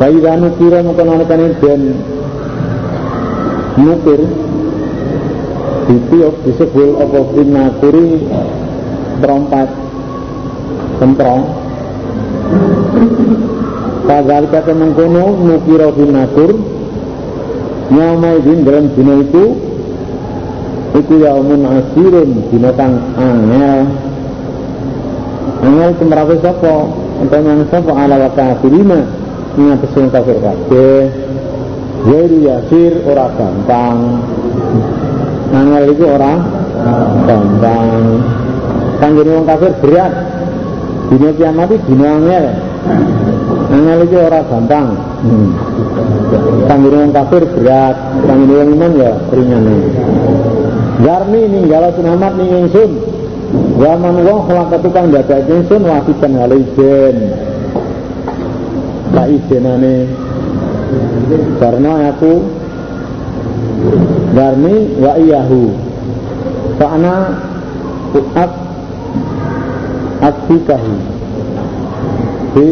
Bayi nukira mungkin nalikane den nukir ditiup disebut apa? Binakuri trompet kentrong Padahal kata mengkono nukira binakur din dalam dina itu Iku yaumun asirun Dina kang angel Angel kemerape sapa Untuk yang sapa ala wa kafirina Ngatesin kafir kabeh. Wairu yasir ora gampang. Angel itu ora gampang. Kanggini wong kafir berat. Dina kiamat itu dina angel. Angel itu ora gampang. Hmm. Kanggini wong kafir berat. Kanggini wong iman ya ringan Garni ninggala sunamat ning ingsun Waman wong kelak tukang dadak ingsun wasiban hal ijen Tak ijenane Karena aku Garni wa iyahu. Fa'ana U'ab Asfikahi Di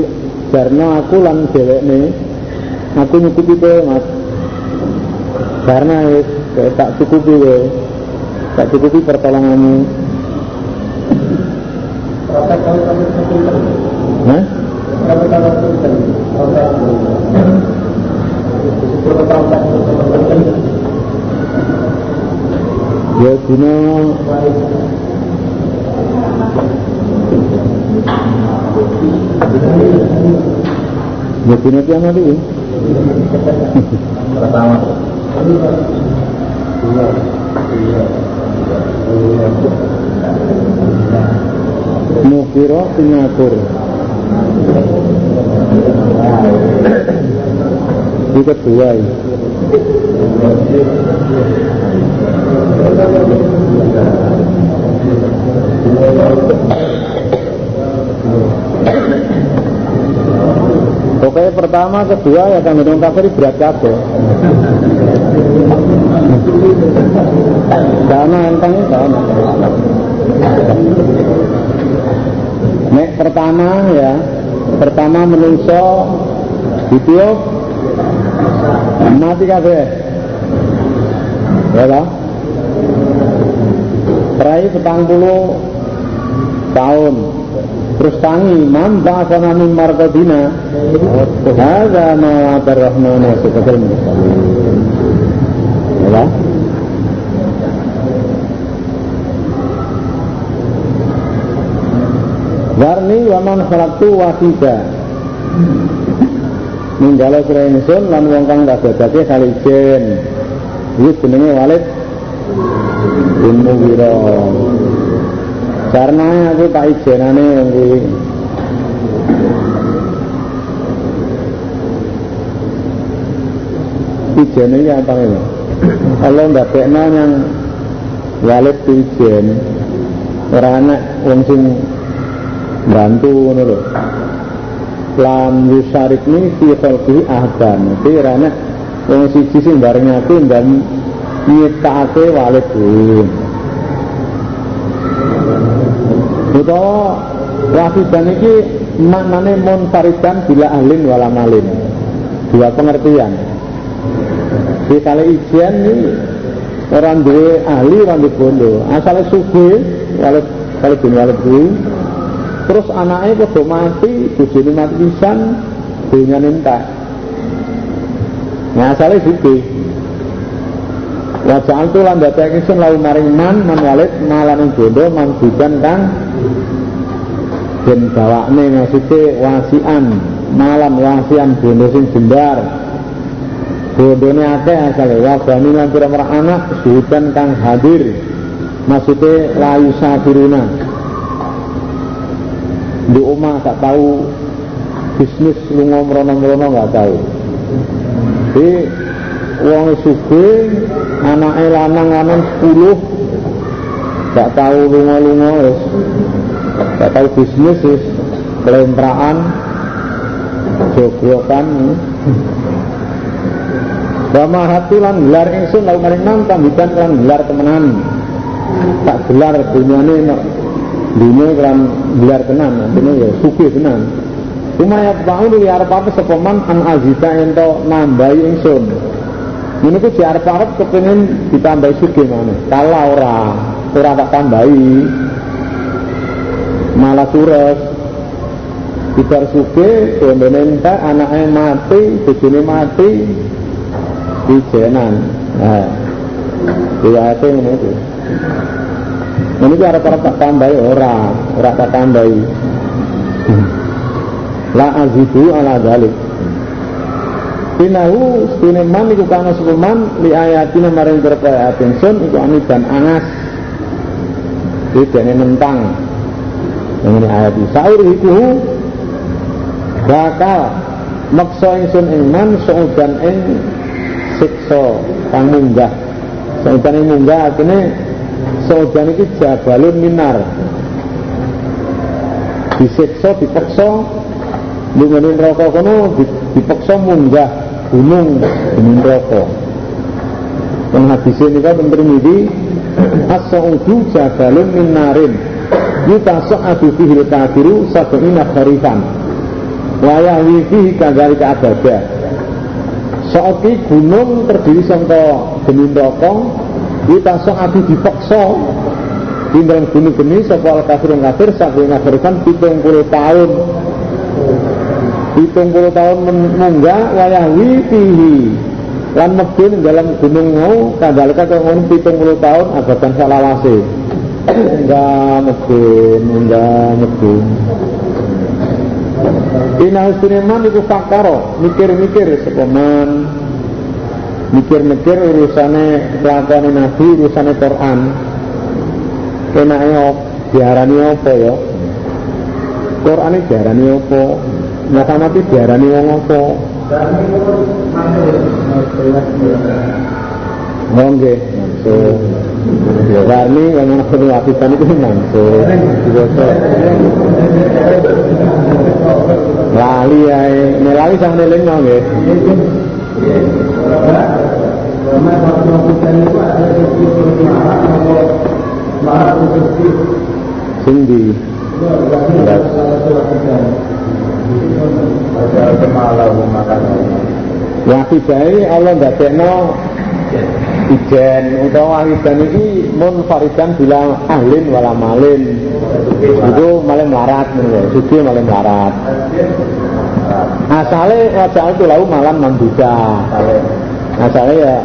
Karena aku lan dhewekne Aku nyukupi kowe mas. Karena wis tak cukupi kowe Tak cukupi pertolonganmu. Hah? Ya dina Ya dina kiamat itu Pertama. Mukiro pingakur Di kedua ini Pokoknya pertama, kedua ya kan minum kafir berat kabeh. Sama entengnya sama. Nek pertama ya, pertama menungso ditiup mati kabeh. Ya lah. Perai petang puluh tahun terus tangi man ba'athana min marqadina hadza ma wa'ada ar-rahman wa Warni wa man khalaqtu wahida. Ninggalo sira ingsun lan wong kang tak dadake kalijen Iki jenenge Walid bin Mughirah. Karena aku tak ijenane yang di ijen ini apa ini? Kalau ndak bekno yang walid ijen orang anak wong sing bantu ngono lho. Lam yusarik ni fi khalqi ahdan. Orang anak wong siji sing bareng aku dan nyiptakake walid dhewe. utawa wasidan iki maknane munfaridan bila ahlin wala malin dua pengertian di kali ijen ini orang duwe ahli orang duwe bondo asalnya sugi walau kalau bin walau terus anaknya kok mati bujuni mati pisan dunia entek nah asalnya sugi Wajah itu landa tekisun lalu maring man man walid malaning bondo man budan kang den bawakne maksudnya wasian malam wasian bondo sing jembar. Bondone akeh asale wabani lan pira anak suhudan kang hadir. Maksudnya layu sabiruna di omah tak tahu. Bisnis lunga merono-merono gak tahu. Jadi wong suge anake lanang-lanang 10 gak tahu lunga-lunga wis. Gak tahu bisnis wis. Kelempraan jogrokan Bama hati lan gelar ingsun lalu maring nam tambitan lan gelar temenan. Tak gelar dunyane dunia kan gelar tenan artinya ya suge tenan Cuma ya bangun ya arep apa sepaman an azita ento nambahi. Ini ku di arep arep kepengin ditambahi suge mana? Kalau ora, ora tak tambahi, malah sures. Ibar bondone entek, anaknya mati, bojone mati, ijenan. Nah, ngono itu. Ini ku arep-arep tak tambahi ora, ora tak tambahi. La azidu ala dalik. Inahu stune man iku kana sepeman li ayatina maring ayat sun iku dan angas. Bedane nentang. Ini ayat. Saur iku bakal maksa ingsun ing man saudan ing siksa kang munggah. Saudan ing munggah artine saudan iki jabalun minar. Disiksa, dipaksa Lunganin rokok kono dipaksa munggah gunung gunung rokok. Yang hadis ini kan Tirmidzi as-sa'udu jabalun min narin yutasa'adu fihil kafiru sab'ina kharifan wa yahwi fihi kadzalika abada. Saiki gunung terdiri sangka gunung rokok yutasa'adu dipaksa. Tinggal gunung geni sapa kafir kafir sab'ina kharifan 70 tahun. Hitung puluh tahun munggah wayah wifihi lan medun dalam gunung mau kandalika kau hitung puluh tahun abatan salawase enggak medun enggak medun Ina man itu fakaro mikir-mikir sepeman mikir-mikir urusane kelakuan Nabi urusane Quran kenaknya diarani apa ya Quran ini diarani apa Maka mati diarani wong apa? Oh nggih, so ya warni yang ana kudu apisan itu manso. Lali ae, lali sang neling nggih. Sing di Wahidai Allah ndadekno ijen. Utawa wahidan iki mun faridan bila ahlin wala malin. Itu malah melarat suci malah melarat asale wajah itu lau malam mandusa asale ya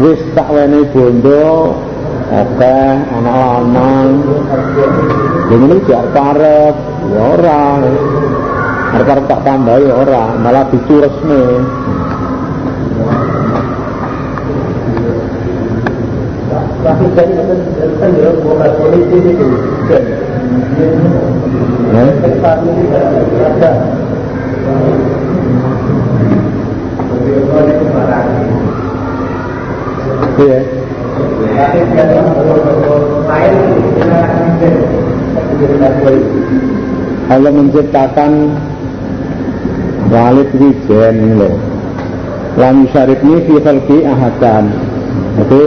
wis tak weni bondo akeh anak lanang ini jak karep ya orang Arep tak tambahi ya ora, malah dicuresne. Tapi Iya. Allah menciptakan Walid wijen lho. Lam syarifni fi khalqi ahadan. Jadi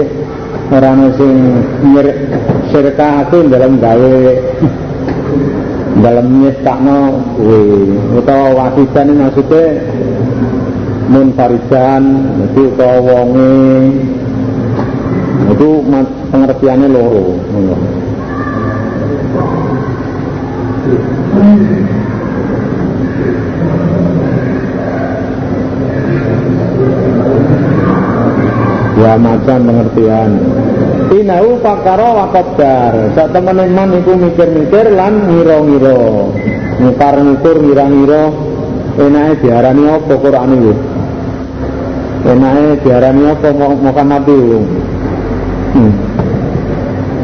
orang sing nyirik syirka aku dalam gawe dalam nyiptakno kuwi utawa wasidan ini maksudnya munfaridan itu utawa wonge. Itu pengertiannya loro dua macam pengertian Inau pakaro wakobdar. Saat teman-teman itu mikir-mikir lan ngiro-ngiro. Ngukar ngukur ngira-ngiro Enaknya diarani apa Quran itu Enaknya diarani apa Muhammad itu hmm.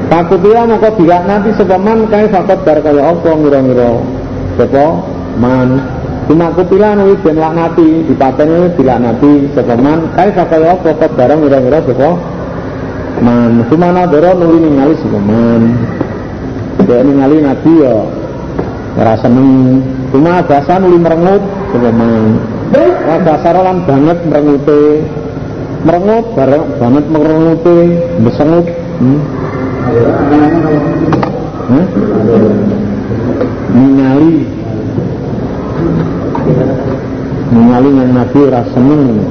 Takutnya maka bila nanti sepaman Kaya fakobdar kaya apa ngiro-ngiro? Sepo man? Cuma pilih anu ben laknati, dipateni dilaknati sepaman kae kakaya apa kok barang ngira-ngira sapa man. Cuma nadoro nuli ningali sepaman. Dek ningali nabi ya ora seneng. Cuma bahasa nuli merengut sepaman. Wah dasar lan banget merengute. Merengut bareng banget merengute, besengut. Hmm. Hmm? Ningali ningali yang Nabi ora seneng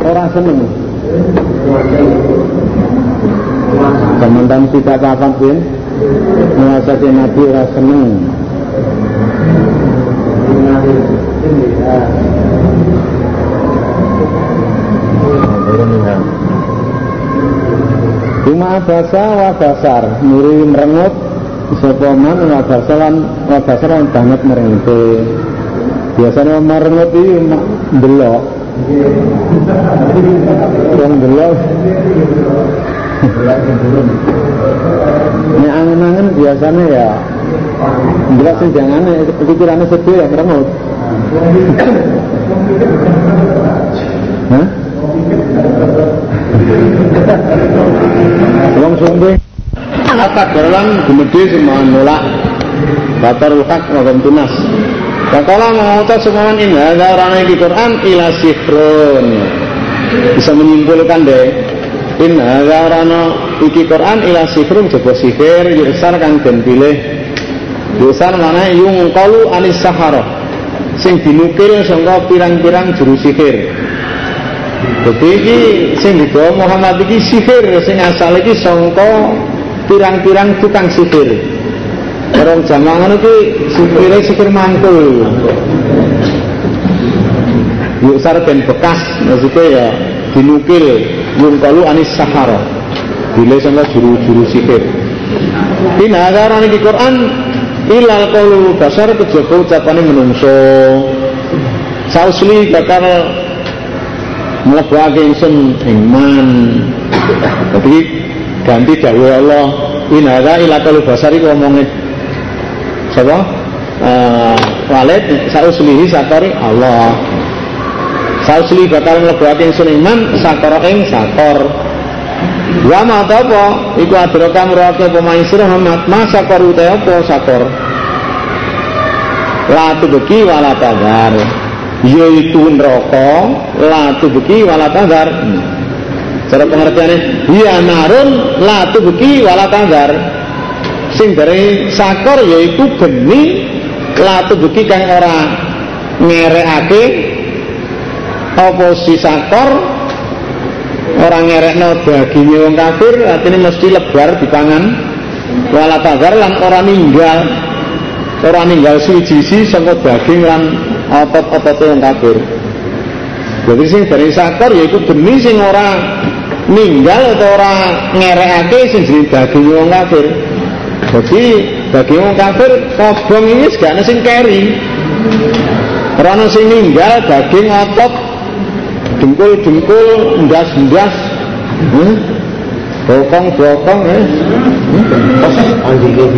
orang seneng. Kemudian kita apa pun Merasa Nabi ora seneng. Cuma basa wa basar. Muri merengut Sopoman wa basaran Wa basaran banget merengut. Biasanya merengut itu Belok Yang belok Ini angen-angen biasanya ya Belok sih jangan Pikirannya sedih ya merengut Hah? Wong sumbing Kata dalam gumedi semua nolak Batarul hak wa tunas Fakala mengutus semuanya ini. Ada orang di Quran ila sifrun bisa menyimpulkan deh. In ada orang iki Quran ila sifrun coba sihir yusar kang den pilih. Yusar mana? Yung kalu anis sahara sing dinukil sangka pirang-pirang juru sihir. Jadi iki sing digawa Muhammad iki sihir. Sing asal iki sangka pirang-pirang tukang sihir Orang zaman itu sihir sihir mantul. Yuk sarpen bekas maksudnya ya dinukil yung kalu anis sahara. Bila sama juru-juru sihir. Ina orang di Quran ilal kalu dasar kejaba ucapane menungso. Sausli bakal mlebake ingsun iman. Jadi ganti dawuh Allah inara ila kalu basari ngomongin Siapa? Uh, Walid sauslihi sakori Allah. Sausli bakal mlebuake ingsun iman sakara ing sakor. Wa ma apa iku adroka mrake pemain sira Muhammad ma sakor ute apa sakor. La tubeki wala tadar. Yaitu neraka la tubeki wala tadar. Cara pengertiannya, ya narun la tubeki wala tadar sing dari sakor yaitu geni latu beki kang ora ngerekake. Apa si sakor? Orang ngerekno dagingnya wong kafir artinya mesti lebar di tangan. Wala tagar lan orang ninggal. Orang ninggal suci sangka daging lan otot-otot wong kafir. Jadi sing dari sakor yaitu geni sing ora ninggal atau ora ngerekake sing jadi daging wong kafir jadi bagi orang kafir kobong ini gak ada sing keri. Rana sing ninggal daging otot dengkul-dengkul ndas-ndas. Hmm? Bokong-bokong ya.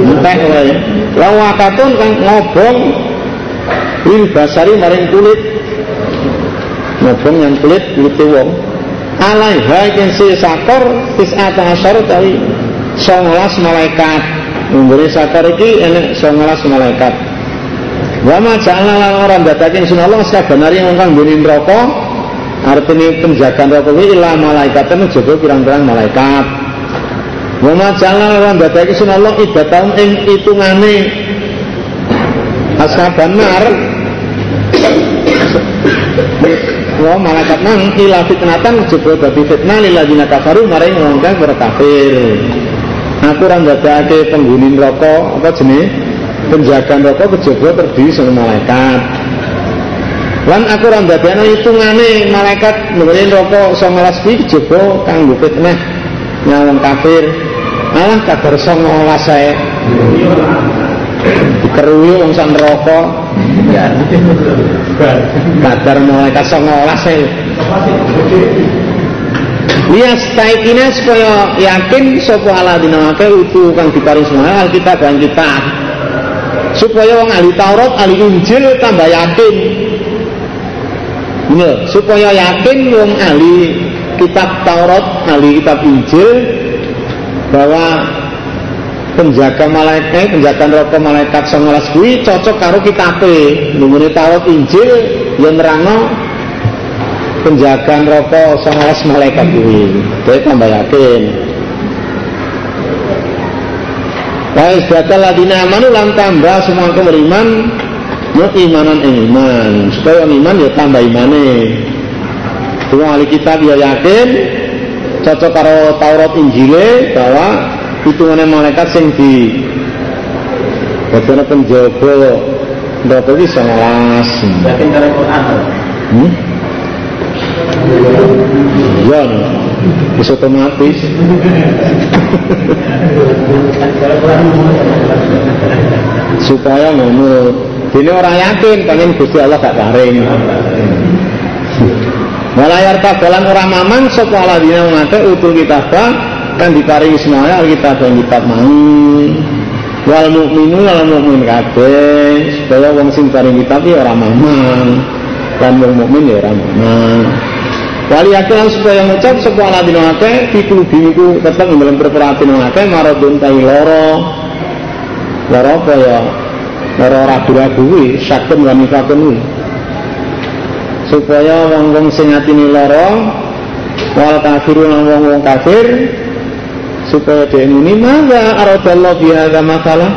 Entek wae. Lah wakatun kan ngobong lil basari maring kulit. Ngobong yang kulit kulit wong. Alaiha si sakor tis'ata asyar tawi 19 malaikat Memberi sakar iki enek 19 malaikat. Wa ma ja'alna lan ora ndadake ingsun Allah sabanari ingkang nggone neraka artine penjaga neraka kuwi ila malaikat jaga pirang-pirang malaikat. Wa ma ja'alna lan ndadake ingsun Allah ibadaun ing itungane ashaban nar Wa malaikat nang ila fitnatan jebul dadi fitnah lil ladina kafaru maring wong kang kafir aku ora ndadekake penghuni neraka apa jenis penjaga neraka kejaba terdiri sama malaikat. Lan aku ora ndadekno hitungane malaikat nggone neraka 19 kuwi kejaba kanggo fitnah. Nyawang kafir. Malah kadar 19 sae dikeruwi wong sak neraka. Kadar malaikat 19 sae liyastaikina supaya yakin sapa aladina wake itu kang diparing semua alkitab dan kita supaya wong ahli Taurat ahli Injil tambah yakin. Ya, supaya yakin wong ahli kitab Taurat ahli kitab Injil bahwa penjaga malaikat penjaga neraka malaikat songolas kuwi cocok karo kitabe. Numune Taurat Injil yang nerangno penjaga neraka sangalas malaikat kuwi. Dhewe tambah yakin. Wa isbatal ladina amanu lan tambah semua beriman yo imanan ing iman. Supaya iman ya tambah imane. Semua ahli kitab ya yakin cocok karo Taurat Injile bahwa hitungannya malaikat sing di Bagaimana penjaga neraka iki 19. Yakin karo Quran. Hmm? Ya, bisa otomatis. Supaya ngono. Ini orang yakin pengen Gusti Allah gak paring. Walayar tabalan orang mamang sapa aladina mengate utul kitab kan diparingi semuanya alkitab yang kitab mau wal mukminu wal mukmin kabeh supaya wong sing paring kitab ya ora mamang lan wong mukmin ya ora mamang wali akilan supaya ngucap sapa aladina akeh pikulubi niku tetep ing dalam perkara atine akeh maradun tai loro loro apa ya? Loro ragu-ragu lan nifakun kuwi. Supaya wong-wong sing atine lara wal kafirun wong-wong kafir supaya dia ini maka aradallahu bi hadza masalah?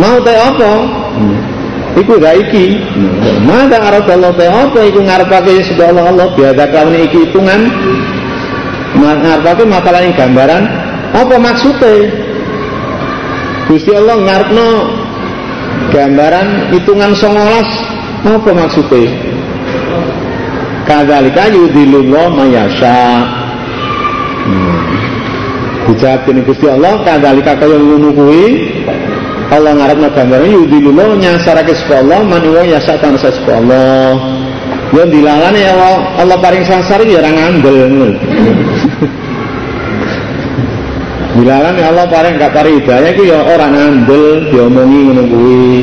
Mau teh apa iku gak iki maka aradallahu teh apa? Iku ngarepake sebab Allah Allah bi hadza kaune iki hitungan. Ngarepake masalah yang gambaran. Apa maksudnya Gusti Allah ngarepno gambaran hitungan 19 apa maksudnya kadzalika yudhilullah mayasya hmm. dijawab Gusti Allah kadzalika kaya ngono kuwi Allah ngarepna gambaran yudhilullah nyasarake sapa Allah man wa yasa kang sapa Allah. Yo dilalane ya Allah Allah paring sasar ya ora ngandel dilalane Allah paring gak paring hidayah iku ya ora ngandel diomongi ngono kuwi.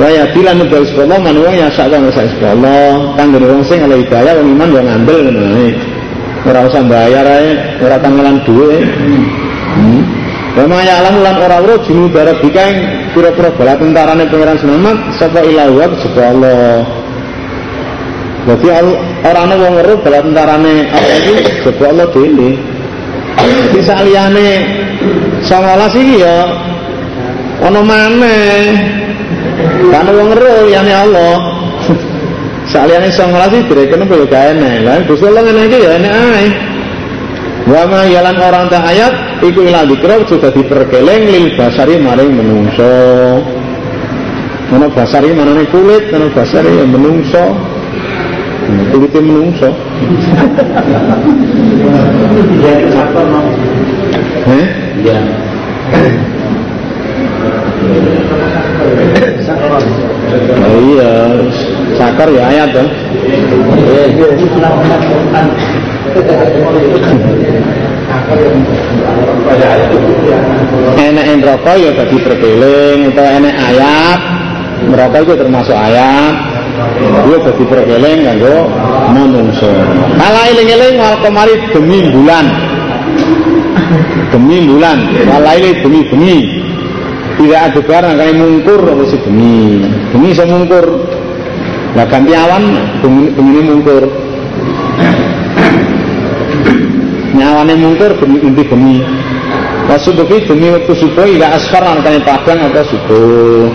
Wa ya bilan nubal sekolah man wong ya sak kang sak sekolah kang ngene wong sing ala hidayah wong iman yo ngambil ngono ae. Ora usah bayar ae, tanggalan. Wa ma ya'lamu lan ora weruh jinu darah bikaing pira-pira bala tentarane pangeran selamat sapa ilahu sapa Allah. Jadi ora ana wong weruh bala tentarane apa iki sapa Allah dhewe. Jadi saliyane 19 iki ya ana maneh Karena wong ero yani Allah. Saliyane 19 iki direken apa ya gak ngene iki ya enek ae. Wa ma yalan orang tak ayat iku ila dikra sudah diperkeleng lil basari maring menungso. Mana basari manane kulit, mana basari yang menungso. Kulitnya menungso. Iya, apa mau? Eh? Iya. Oh iya, sakar ya ayat dong. Enek neraka ya dadi perkeling utawa enek ayat neraka itu termasuk ayat dia dadi perkeling kanggo manungsa. Kala eling-eling wal kemari demi bulan. Demi bulan, walaili demi bengi. Tidak ada barang kayak mungkur apa sih bengi. Bengi saya mungkur. Nah ganti awan bengi, bengi mungkur. Nyawane mungkur bengi inti bengi. Wasubuhi demi waktu subuh ila asfar angkane padang atau subuh.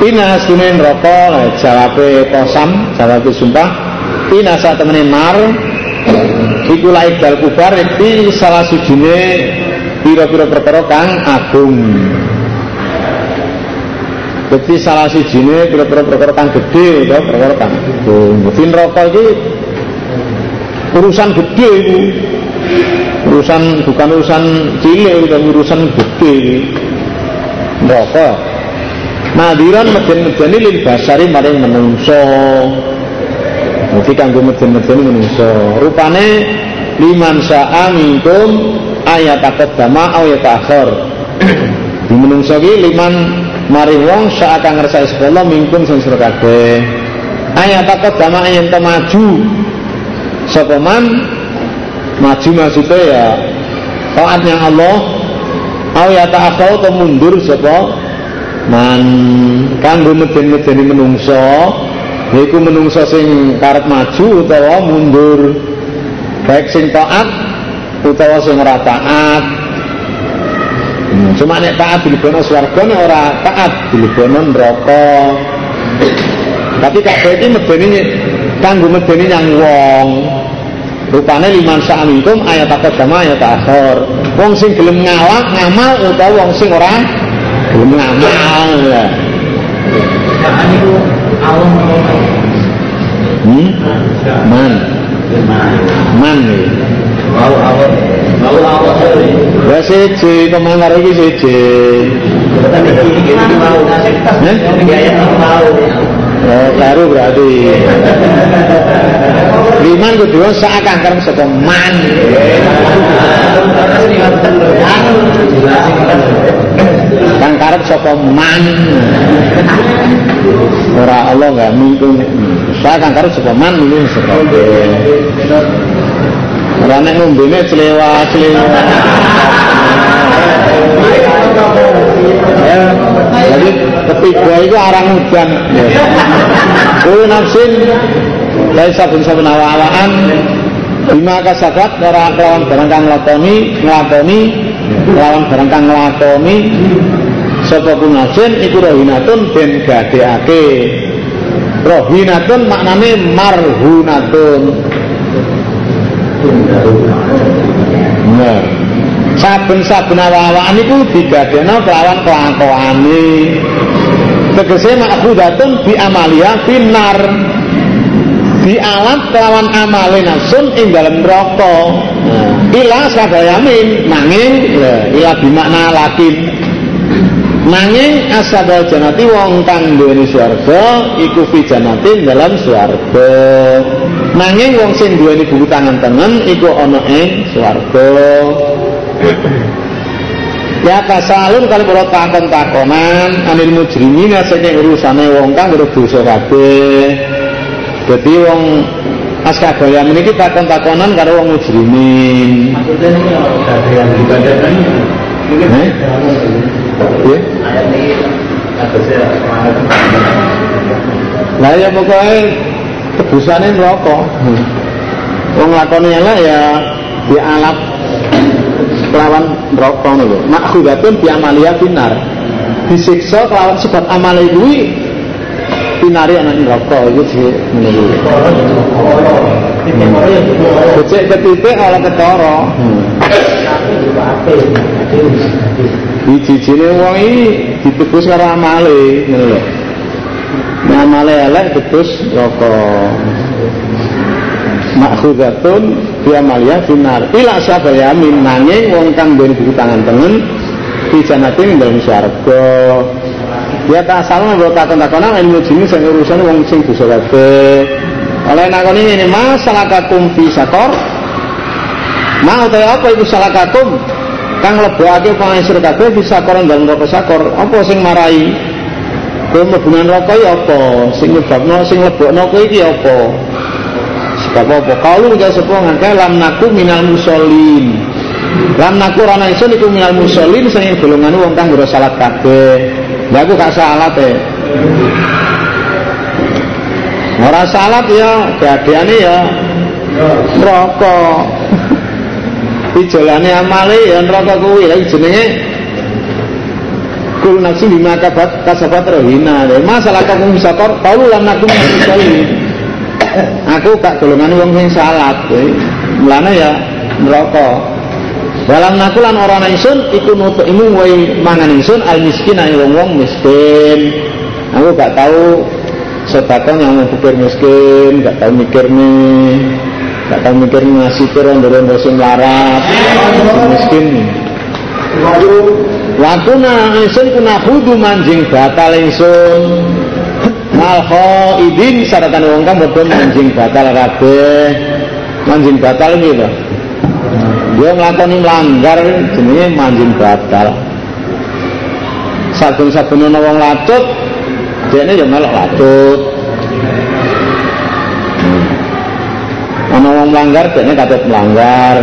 Pina sunen rokok lah jawabe kosam, jawabe sumpah. Pina saat temene nar iku laik dal kubar iki salah sujine pira-pira perkara kang agung. Jadi salah sijine pira-pira perkara kang gedhe ya perkara kang agung. Dadi neraka iki urusan gede itu urusan bukan urusan cilik tapi urusan gede neraka Nadiran meden-medeni lil basari maring menungso. Jadi kanggo meden-medeni menungso. Rupane liman sa'a minkum ayat taqaddama aw yata'akhir. Di menungso liman mari wong sa'a kang ngersake sekolah minkum sing sira. Ayat taqaddama yen to maju. Sapa man maju maksudnya ya taatnya Allah aw yata'akhir atau mundur sapa? Man kanggo meden-medeni menungso yaiku menungso sing karep maju utawa mundur. Baik sing taat utawa sing ora taat. Hmm, cuma nek taat dilebono swarga nek ora taat dilebono neraka. Tapi kabeh iki medeni kanggo medeni yang wong rupane liman sa'aminkum ayat apa sama ayat akhir. Wong sing gelem ngalah ngamal utawa wong sing ora gelem ngamal. Ya hmm? man. Man ya. Mau awam Mau awam Lah siji. Kemangar iki siji. Mau. Eh? Biaya mau Baru berarti. Liman kedua seakan karena sapa man. Kang karep sapa man. Ora Allah enggak mungkin. Saya kang karep sapa man ini sapa. Ora nek ngombene clewa-clewa. Ya, jadi itu arang udan. Kuwi nafsin dari sabun-sabun awa-awaan bima kasabat ora kelawan barang kang nglakoni nglakoni kelawan barang kang nglakoni sapa kunajin iku rohinatun ben gadeake rohinatun maknane marhunatun Bener. Saben-saben awa-awaan iku digadekno kelawan kelakuane. Tegese makbudatun bi amalia binar. Dialat kelawan amale nafsun ing dalem neraka. Ila sadayamin nanging ila bimakna lakin. Nanging asabal janati wong kang duweni swarga iku fi janatin dalam swarga. Nanging wong sing duweni buku tangan tengen iku ana ing swarga. Ya tasalun kali para takon-takonan. Anil mujrimin saking urusane wong kang berdosa kabeh. Dadi wong askagaya meniki takon-takonan karo wong mujrimin. Maksudnya ini yang dibandingkan ayat ini? Lah ya pokoknya tebusane neraka. Wong lakoni elek ya dialap kelawan neraka lho. Makhudatun bi amalia binar. Disiksa kelawan sebab amale kuwi pinari anak neraka iku sih lho. Becik ketitik oleh ketara. Dijijine wong iki ditebus karo amale ngono lho. Amale elek tebus neraka. Makhudatun bi amalia binar. Ila sabayamin nanging wong kang duwe buku tangan tengen di janati ing dalem swarga. Ya tak salah mbok takon-takonan ilmu jini sing urusan wong sing dosa kabeh. Oleh nakoni ngene masalah kakum fi sakor. Mau ta apa iku salah kakum? Kang lebokake pangesir kabeh fi sakor ing dalem neraka sakor. Apa sing marai? Kowe mlebu neraka ya apa? Sing nyebabno sing lebokno kowe iki apa? Sebab apa? Kalau gak sepuh ngangkai lam naku minal musholin. Lam naku rana isun iku minal musholin sing golongan wong kang ngura salat kabeh. Lah aku gak salat e. Ora salat ya gadeane ya neraka. Ijolane amale ya neraka kuwi. Lah jenenge kul nafsi bima kabat kasabat rohina. Masalah kamu bisa kor, kalau lam naku minal musholin aku gak golongan wong sing salat kowe. Ya neraka. Dalam naku lan ora ingsun iku nutuk imu wae mangan ingsun al miskin ae wong-wong miskin. Aku gak tahu sedekah yang mau pikir miskin gak tahu mikir nih gak tahu mikir ngasih ke rondo-rondo larat. Miskin Waktu na ingsun ku nahudu manjing batal ingsun Malho idin syaratan wong kang padha manjing batal kabeh. Manjing batal iki lho. Dia nglakoni melanggar jenenge manjing batal. Saben-saben ana wong lacut, dene ya melok lacut. Ana wong melanggar dene katut melanggar.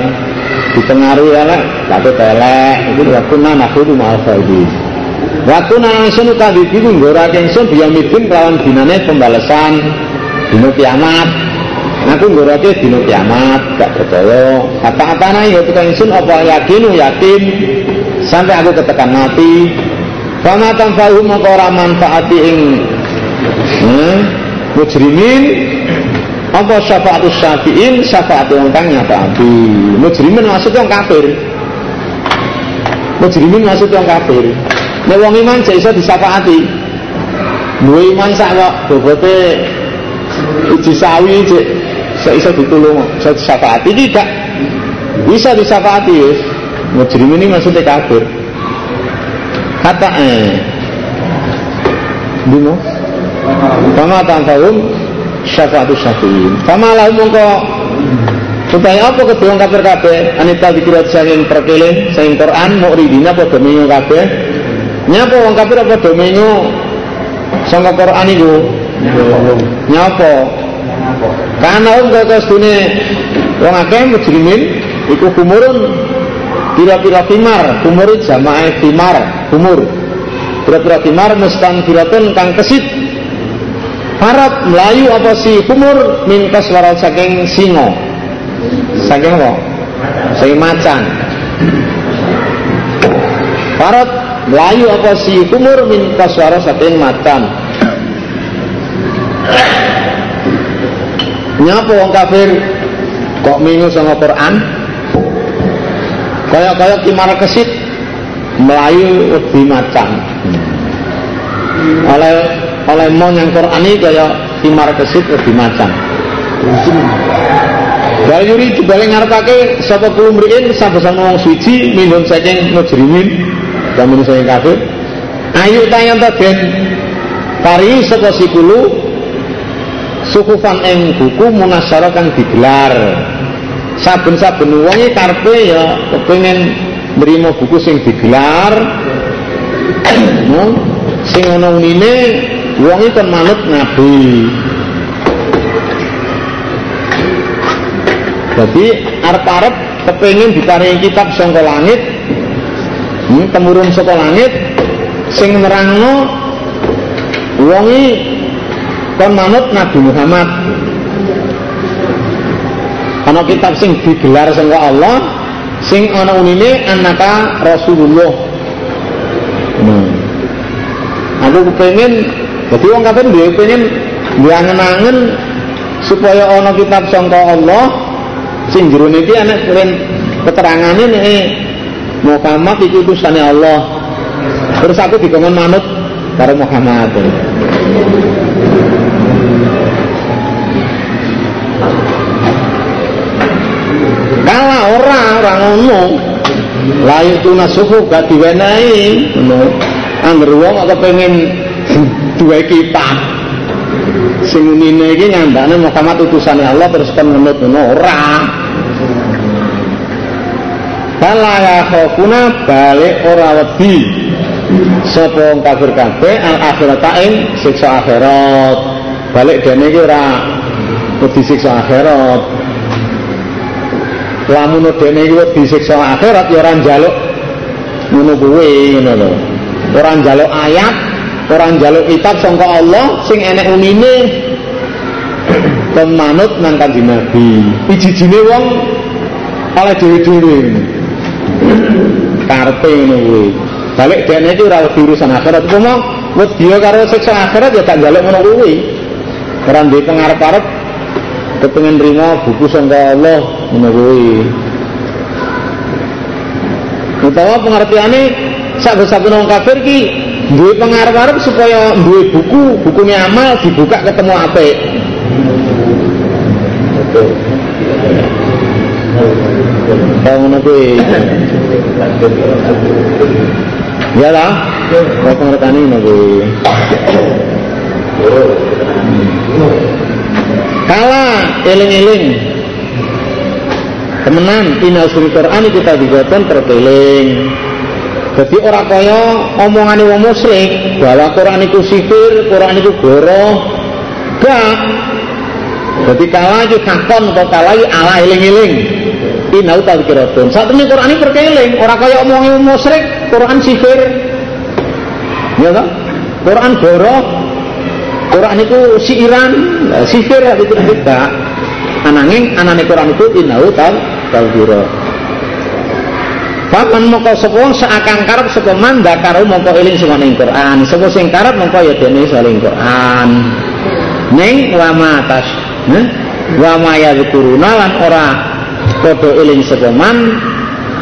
Dipengaruhi elek, katut elek. Itu waktu nak kudu malho idin. Waktu nang ingsun kadi iki nggorake ingsun biya midin kelawan dinane pembalasan dino kiamat. Aku ngurake dino kiamat gak percaya. Apa-apa ya tukang ingsun apa yakin yakin. Sampai aku ketekan mati. Fama tanfa'uhum maka ora manfaati ing hmm, mujrimin. Apa syafaatus syafi'in syafaat wong kang nyafaati. Mujrimin maksud wong kafir. Mujrimin maksud wong kafir nek wong iman jek iso disafaati duwe iman sak kok bobote uji sawi jek iso ditulung iso disafaati tidak bisa disafaati ya mujrimin ini maksudnya kafir. Kata eh bimo? Fama tanfa'um syafa'atu syafi'in. Fama lahum mongko supaya apa kedua kafir kabeh? Anita dikirat saking perkele saking Quran mu'ridina padha menyo kabeh nyapa wong kafir apa padha menyo sangka Quran iku nyapa karena wong kok sedune wong akeh mujrimin iku kumurun Pira-pira timar, kumur jamaah timar, kumur. Pira-pira timar mustan firatun kang kesit. Harap melayu apa si kumur minta suara saking singo. Saking apa? Saking macan. Harap melayu apa si kumur minta suara saking macan. Nyapa wong kafir? Kok minggu sama Quran? Kaya-kaya timar kesit Melayu lebih macam oleh oleh mon yang Quran ini kaya timar kesit lebih macam Dari yuri dibalik ngarepake sapa kulo mrikin sama-sama wong suci minum saking mujrimin dan minum saking kafir. Ayo tayang ta den pari sapa sikulu sukufan ing buku munasyarah kang digelar saben-saben wonge karepe ya kepengin nrimo buku sing digelar sing ana unine wonge kon manut nabi jadi arep-arep kepengin diparingi kitab saka langit temurun saka langit sing nerangno wonge kon manut Nabi Muhammad. Ana kitab sing digelar sangka Allah sing ana unine anaka Rasulullah. Hmm. aku kepengen jadi wong kafir dia pengen diangen-angen supaya ana kitab sangka Allah sing jero niki ana keren keterangane nek Muhammad itu utusane Allah terus aku dikongkon manut karo Muhammad Kala ora ora ngono. Layu tunasuhu gak diwenehi ngono. Angger wong kok pengen duwe kitab. Sing unine iki nyandane Muhammad utusane Allah terus kon ngono ora. Kala ya khofuna balik ora wedi. Sapa kafir kabeh al akhirat ing siksa akhirat. Balik dene iki ora wedi siksa akhirat. Lamun dene iki disiksa akhirat ya ora njaluk ngono kuwi ngono lho. Ora njaluk ayat ora njaluk kitab sangka Allah sing enek unine. Pemanut nang kanjeng Nabi. Iji-ijine wong oleh dhewe-dhewe karepe ngono balik dene iki ora urusan akhirat. Upama wedi karo siksa akhirat ya tak njaluk ngono kuwi. Ora duwe pengarep-arep kepengen rimo buku sangka Allah ngono kuwi. Utawa pengertiane sak-sak wong kafir ki duwe pengarep-arep supaya duwe buku bukunya amal dibuka ketemu apik Kau ngono kuwi. Ya lah. Kau pengertiane ngono kuwi. Kala eling-eling temenan ina suri Quran kita digoten terkeling jadi orang kaya omongan wong musyrik bahwa Quran itu sihir, Quran itu goroh gak jadi kala itu takon atau kala ala eling-eling ina utal kiratun saat ini Quran ini terkeling orang kaya omongan wong musyrik Quran sihir ya kan Quran goroh Quran itu siiran, sihir itu tidak. Ananging anane Quran itu inau tau tawfira. Paman moko sapa seakan karep sapa man dakaro moko eling sing ning Quran. Sapa sing karep moko ya dene saling Quran. Ning wa matas, nah, wa ma lan ora padha eling sapa man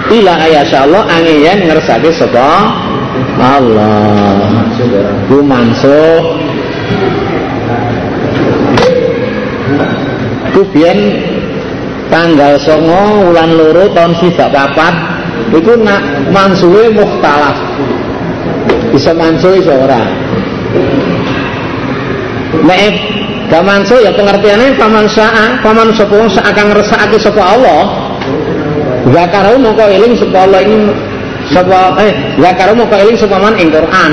ila ayasya Allah angin yen ngersake sapa Allah. Ku mansuh. Ku biyen tanggal songo wulan loro tahun swidak papat itu nak mansuhe mukhtalaf. Bisa mansuh iso ora gak mansuh ya pengertiannya paman sa'a paman sapa akan ngresakake sapa Allah. Zakaro mongko eling sapa Allah ini sapa eh zakaro mongko eling sapa man ing Quran.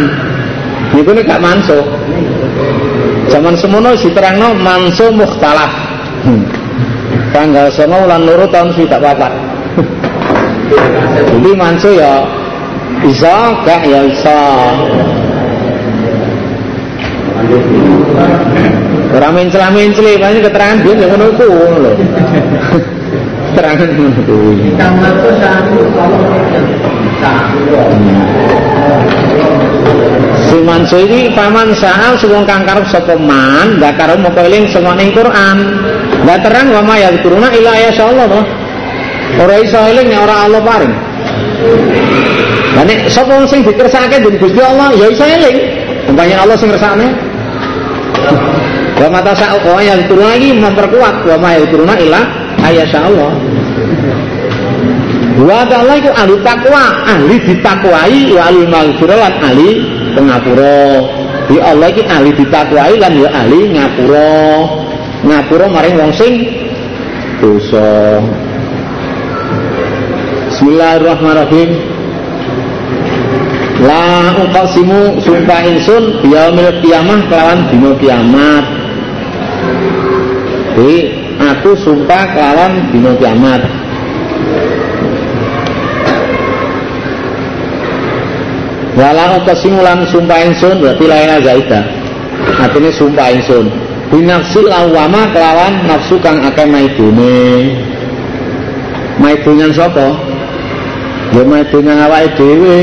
Niku nek gak mansuh zaman semono diterangno mansuh mukhtalaf. Hmm. tanggal songo wulan loro tahun swidak papat. Jadi mansuh ya bisa gak ya bisa Ora mencela-menceli, paling keterangan dia yang ngono lho. Keterangan ngono kuwi. Si mansuh ini paman sahal sewong kang karep sapa man, gak karep moko eling semua ning Quran. Gak terang wa ma ya turuna ila ya Allah toh. Ora iso eling nek ora Allah paring. Lah nek sapa wong sing dikersakake dening Gusti Allah ya iso eling. Umpamanya Allah sing ngersakne. Wa mata sa'u wa ya turuna lagi memperkuat wa ma ya turuna ila ayasya Allah. Wa ta'ala iku ahli takwa, ahli ditakwai wa ahli maghfirah lan ahli pengapura. Di Allah iki ahli ditakwai lan ya ahli ngapura. Ngapura maring wong sing dosa. Bismillahirrahmanirrahim. La uqasimu sumpah insun biyaumil kiamah kelawan dina kiamat. Jadi aku sumpah kelawan dina kiamat. Walau kesimulan sumpah insun berarti lainnya zaidah. Artinya sumpah insun. Binafsil awama kelawan nafsu kang akeh maidune. Maidunyan sapa? Ya maidunyan awake dhewe.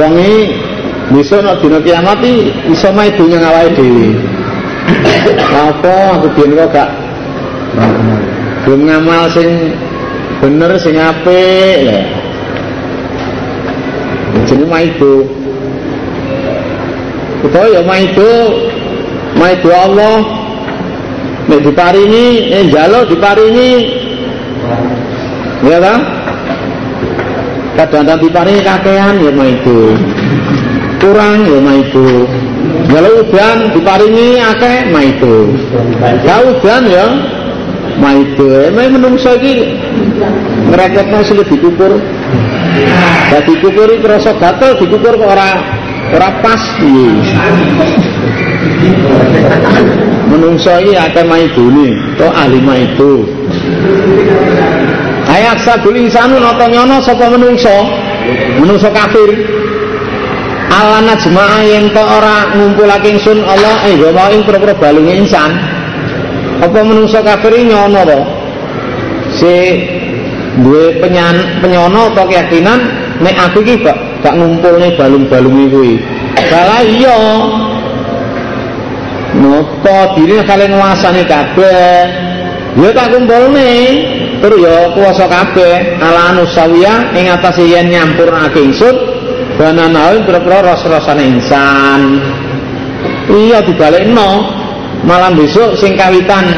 Wong iki besok nek dina kiamat iso maidunyan awake dhewe. Apa? Aku biyen kok gak belum ngamal sing bener sing apik. Ya. Jenenge maido. Utawa ya maido. Maido Allah. Nek diparingi eh jalo diparingi. Ya kan kadang-kadang diparingi kakean ya maido. Kurang ya maido kalau udan diparingi akeh maido kalau udan ya maido emang menungso iki ngreketno sulit dikukur Dadi dikukuri kerasa gatel dikukur kok ora ora pas piye. Menungso iki akeh maidune, to ahli maido. Ayat sadul insanu nata nyono sapa menungso? Menungso kafir. Alana jemaah yen to ora ngumpulake ingsun Allah eh mau ing pira-pira balunge insan. Apa menungso kafir nyono to? Si duwe penyan penyono atau keyakinan nek aku iki gak gak ngumpulne balung-balung kuwi. Salah iya. Nopo diri kalian nguasani kabeh. Ya tak kumpulne. Terus ya kuasa kabeh ala anusawiya ing atas yen nyampurnake ingsun bananawi pira-pira ros-rosane insan. Iya dibalekno malam besok sing kawitan.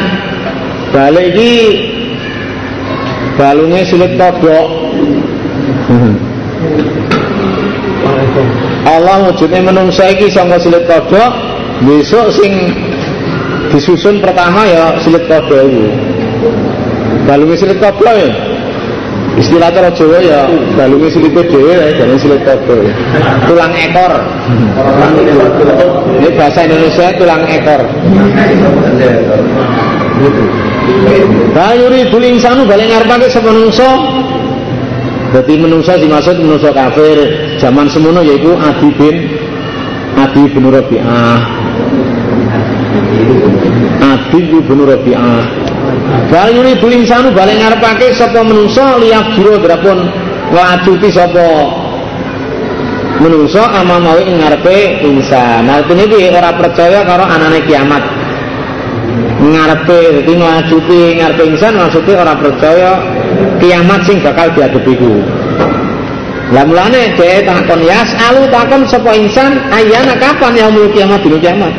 Balik iki balungnya sulit kodok Allah wujudnya menungsa iki sangka silit kodok besok sing disusun pertama ya silit kodok itu balungnya silit kodok ya istilah cara Jawa ya balungnya silit dewe ya jadi silit tulang ekor. Ini bahasa Indonesia tulang ekor. Bayuri dul insanu balik ngarepake sapa menungso. Dadi menungso dimaksud menungso kafir. Zaman semono yaitu Adi bin Adi bin Rabi'ah. Adil ibn Rabi'ah Bal yuridu insanu balik ngarepake sapa menungso liyak jiro drapun nglacuti sapa menungso ama mawi ngarepe insan. Artine iki ora percaya karo anane kiamat. Ngarepe dadi nglacuti ngarepe insan maksudnya ora percaya kiamat sing bakal diadepi ku. Lah mulane dhek takon yas alu takon sapa insan ayana kapan yaumul kiamat dina kiamat.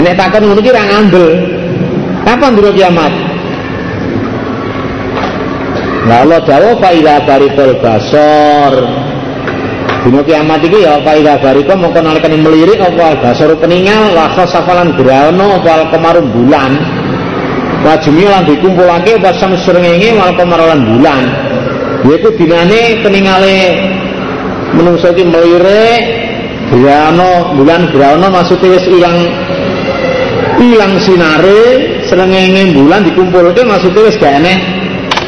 Nek takon ngono ki ra. Kapan dina kiamat? Nah Allah jawab fa ila barikul basor. Dina kiamat iki ya fa ila bariko mongko nalikane melirik apa basor peningal wa khasafalan grana wal kemarum bulan. Wajumi lan dikumpulake apa samsrengenge wal kemaran bulan. Yaitu dinane peningale menungso iki melirik grana bulan grana maksudnya wis ilang ilang sinare srengenge bulan dikumpulke maksudnya wis gak enek.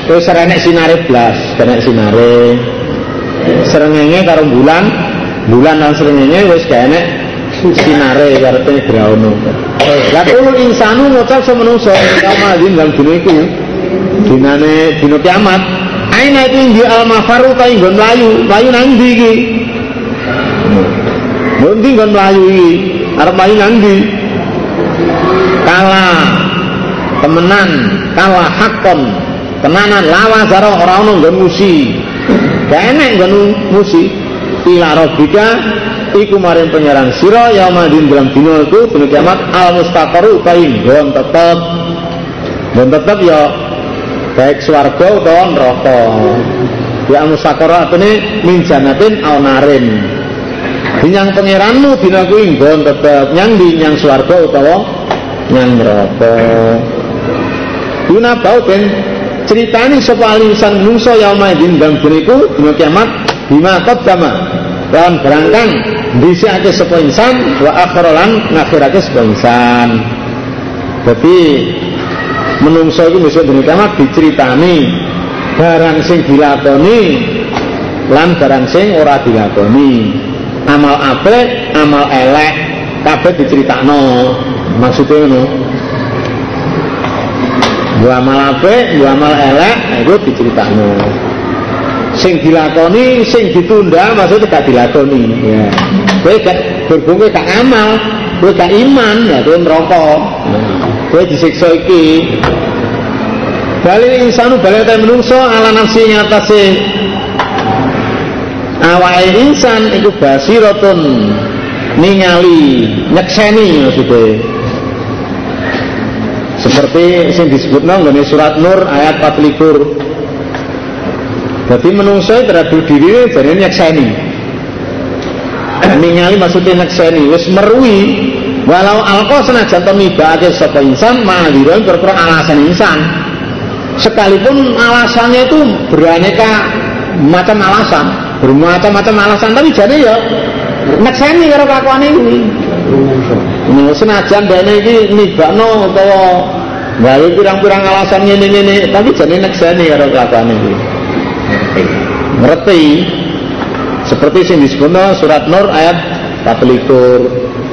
Wis ora enek sinare blas enek sinare. Srengenge karo bulan bulan lan srengenge wis gak enek sinare artine graono. Lah kulo insanu ngucap sama menungso kamadin dalam dina iku dinane dina kiamat. Aina itu indi al mafaru ta inggon mlayu. Mlayu nang ndi iki? Nanti nggon mlayu iki? Arep mlayu nang ndi? Kala temenan kala hakon. Tenanan lawa zaro ora ono nggon musi. Gak enek nggon musi. Ila rabbika iku maring penyeran sira yaumadin dalam dina iku dina kiamat al mustaqaru kain nggon tetep. Nggon tetep ya baik swarga utawa neraka. Ya mustaqara artine min jannatin au narin. Dinyang pangeranmu dina kuwi nggon tetep. Nyang di nyang swarga utawa nyang neraka. Guna bau ben ceritani sapa alisan nungso yauma idin dang buniku dina kiamat bima qaddama lawan berangkang dhisikake sapa insan wa akhralan ngakhirake sapa insan. Dadi menungso iku besok dina kiamat diceritani barang sing dilakoni lan barang sing ora dilakoni. Amal apik, amal elek kabeh diceritakno maksudnya ngono dua amal apik dua amal elek itu diceritakno sing dilakoni sing ditunda maksudnya gak dilakoni ya. Kowe gak berhubung kowe gak amal kowe gak iman ya kowe neraka kowe disiksa iki. Balil insanu balil ta menungso ala nafsi ngatasi awake insan iku basiratun ningali nyekseni maksudnya seperti yang disebut nggone surat Nur ayat 24 jadi menungso terhadap diri jadi nyekseni. Ningali maksudnya nyekseni. Wis merui walau alko senajan temibake sapa insan ma'adiran berpura alasan insan. Sekalipun alasannya itu beraneka macam alasan bermacam-macam alasan tapi jadi ya nyekseni karo kelakuan ini senajan dene iki nibakno utawa gawe pirang-pirang alasan ngene-ngene, tapi jane nekseni karo kelakuan iki. Ngerti seperti sing disebutno surat Nur ayat 24.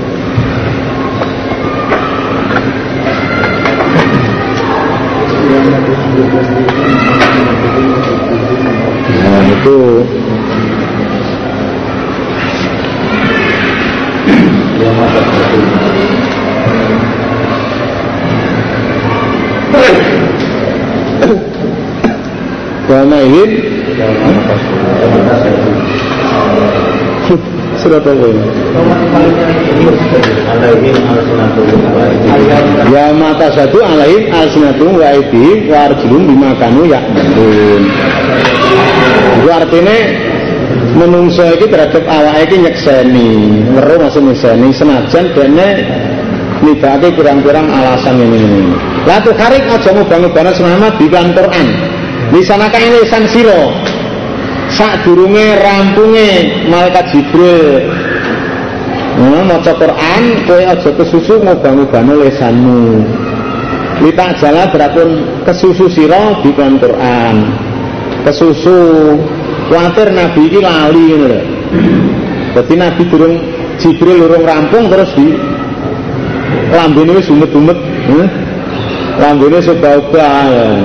Wama ingin Surat apa ini? Ya mata satu alaihim alsinatum wa aidihim wa arjulum bima kanu ya'malun. Itu artinya menungso iki terhadap awake iki nyekseni, weruh maksud nyekseni senajan dene nibake kurang-kurang alasan ini ini. Lah tuh karik aja ngubah-ngubahna semama di Quran. Lisanaka ini lisan siro sak durunge rampunge malaikat Jibril Nah, maca Quran kowe aja kesusu ngubah-ngubahno lesanmu. Lita jala berapun kesusu sira di Quran. Kesusu kuatir Nabi iki lali Nabi durung Jibril urung rampung terus di lambene wis umet-umet, eh? lambene sebau-bau.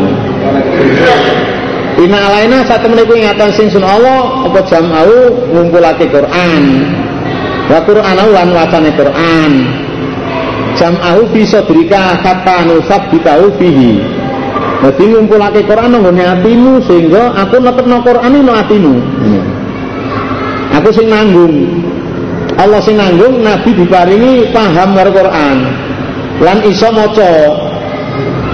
Ina alaina satu meniku ingatan sing sun Allah apa jam'au ngumpulake Quran. Wa Qur'anau lan wacane Quran. Jam'au bisa berika kata nusab bitau fihi. Dadi ngumpulake Quran nang ngene atimu sehingga aku netepno Quran nang atimu. Aku sing nanggung. Allah sing nanggung Nabi diparingi paham karo Quran. Lan iso maca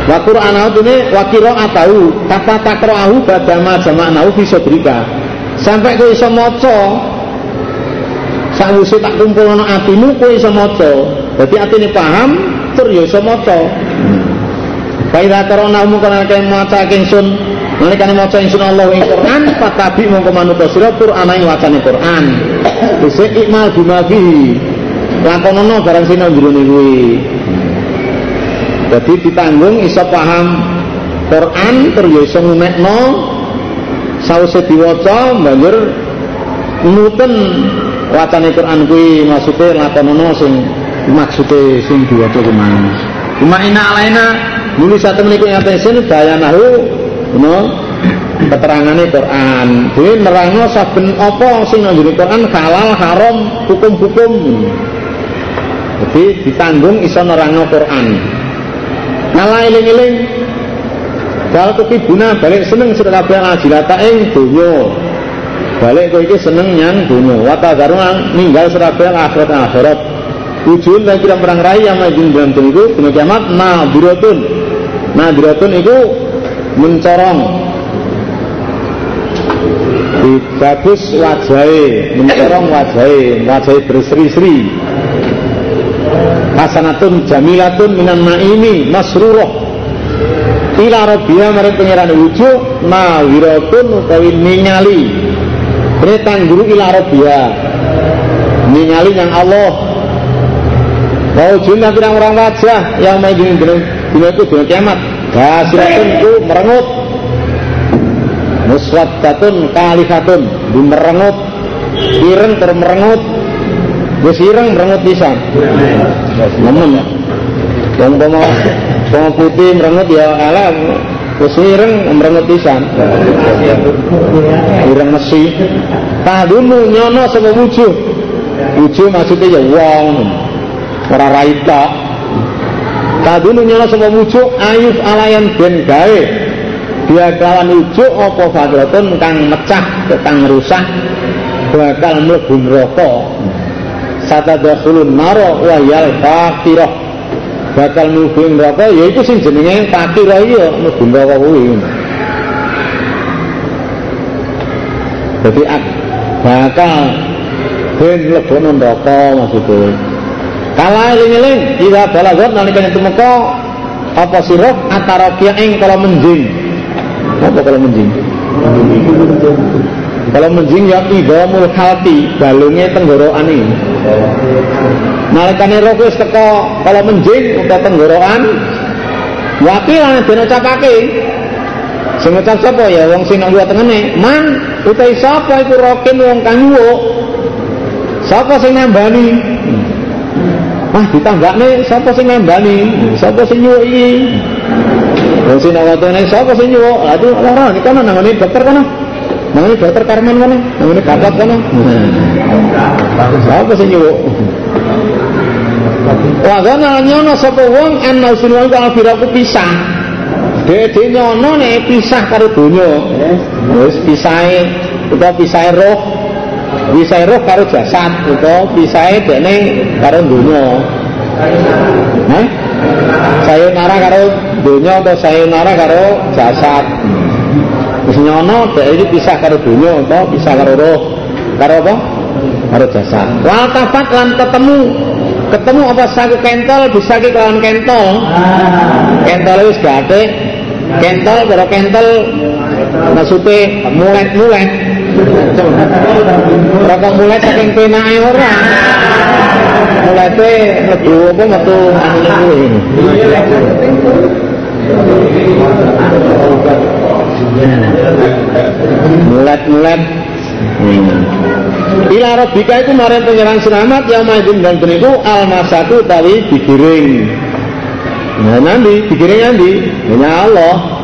Wa Qur'an ini wa atau kata takra'ahu badama jama'nahu fi sadrika. Sampai kowe iso maca sawise tak kumpulno atimu kowe iso maca. Dadi atine paham tur ya iso maca. Faida karena umum karena kaya maca ingsun Nalikane maca ingsun Allah ing Quran fatabi mongko manut sira Qur'an ing wacane Quran. Wis ikmal bima fihi. Lakonono barang nang jero kuwi. Jadi ditanggung iso paham Quran terus ya iso ngumekno sause diwaca banjur nuten wacane Quran kuwi maksude lakonono sing maksude sing diwaca ke mana. Cuma ina alaina nulis satu menit yang atesin bayanahu no keterangane Quran. Dhewe nerangno saben apa sing nang Quran halal haram hukum-hukum. Jadi ditanggung iso nerangno Quran. Malah eling-eling Bal buna balik seneng sira kabeh ajilata ing donya. Balik kowe iki seneng nyang donya. Wa tadaruna ninggal sira kabeh akhirat akhirat. Ujun dan kira perang raya yang majun dalam itu dina kiamat nadiratun. Nadiratun itu mencorong bagus wajahnya mencorong wajahnya wajahnya berseri-seri hasanatun jamilatun minan naimi masruroh. Ila rabbiha marang pangeran wujud nawiratun utawi ningali Beretang guru ila rabbiha ningali yang Allah. Wujudnya pirang orang wajah yang main dina dina itu dina kiamat. Hasiratun itu merengut. Muswaddatun kalifatun Di merengut Ireng termerengut Wis ireng merengut pisan. Nemen ya. Wong pomo pomo putih merengut ya ala wis ireng merengut pisan. Ireng mesi. Tadunu nyono sapa wujuh. Wujuh maksudnya ya wong. Ora raita. Tadunu nyono sapa wujuh ayuf alayan ben gawe. Dia kawan ujuk apa fadratun kang mecah, kang rusak bakal mlebu neraka satadakhulun naro wa yal fakirah. Bakal mlebu neraka yaiku sing jenenge fakirah iya mlebu neraka kuwi. Jadi bakal ben mlebu neraka maksudnya. Kala eling-eling ida balagot nalikane tumeka apa sirah? Antara ing kalau menjing apa kalau menjing kalau menjing ya idamul hati balungnya tenggorokan ini. Nalikane roh wis teko kalau menjing utawa tenggorokan wakilan den ucapake sing ngucap sapa? Ya wong sing nang tengene. Man utahe sapa iku rokin wong kang nyuwuk sapa sing nambani Wah ditanggakne sapa sing nambani sapa sing nyuwuk iki? Wong sing nang tengene sapa sing nyuwuk? Itu lara iki kono nang dokter kono Nang dokter Karman mana? Nang ini bapak kono. Apa sih nyuwuk? Wa gana nyono sapa wong ana sunwa kang biraku pisah. Dede nyono nek pisah karo donya. Wis pisahe utawa pisahe roh. Pisahe roh karo jasad utawa pisahe dene karo donya. Hah? Sayonara karo donya atau sayonara karo jasad. Wis nyono dhek iki pisah karo donya to, pisah karo roh. Karo apa? Karo tafat lan ketemu ketemu apa saku kentol bisa ki kelawan kentol. Kentol wis gate. Kentol karo kentol maksude mulet-mulet. Rokok mulet saking penake ora. Mulete mlebu apa metu anu kuwi. Mulat-mulat Hmm. Ila rabbika iku maring penyerang selamat yang maidin dan niku almasatu tawi digiring. Nah nanti digiring nanti, hanya Allah.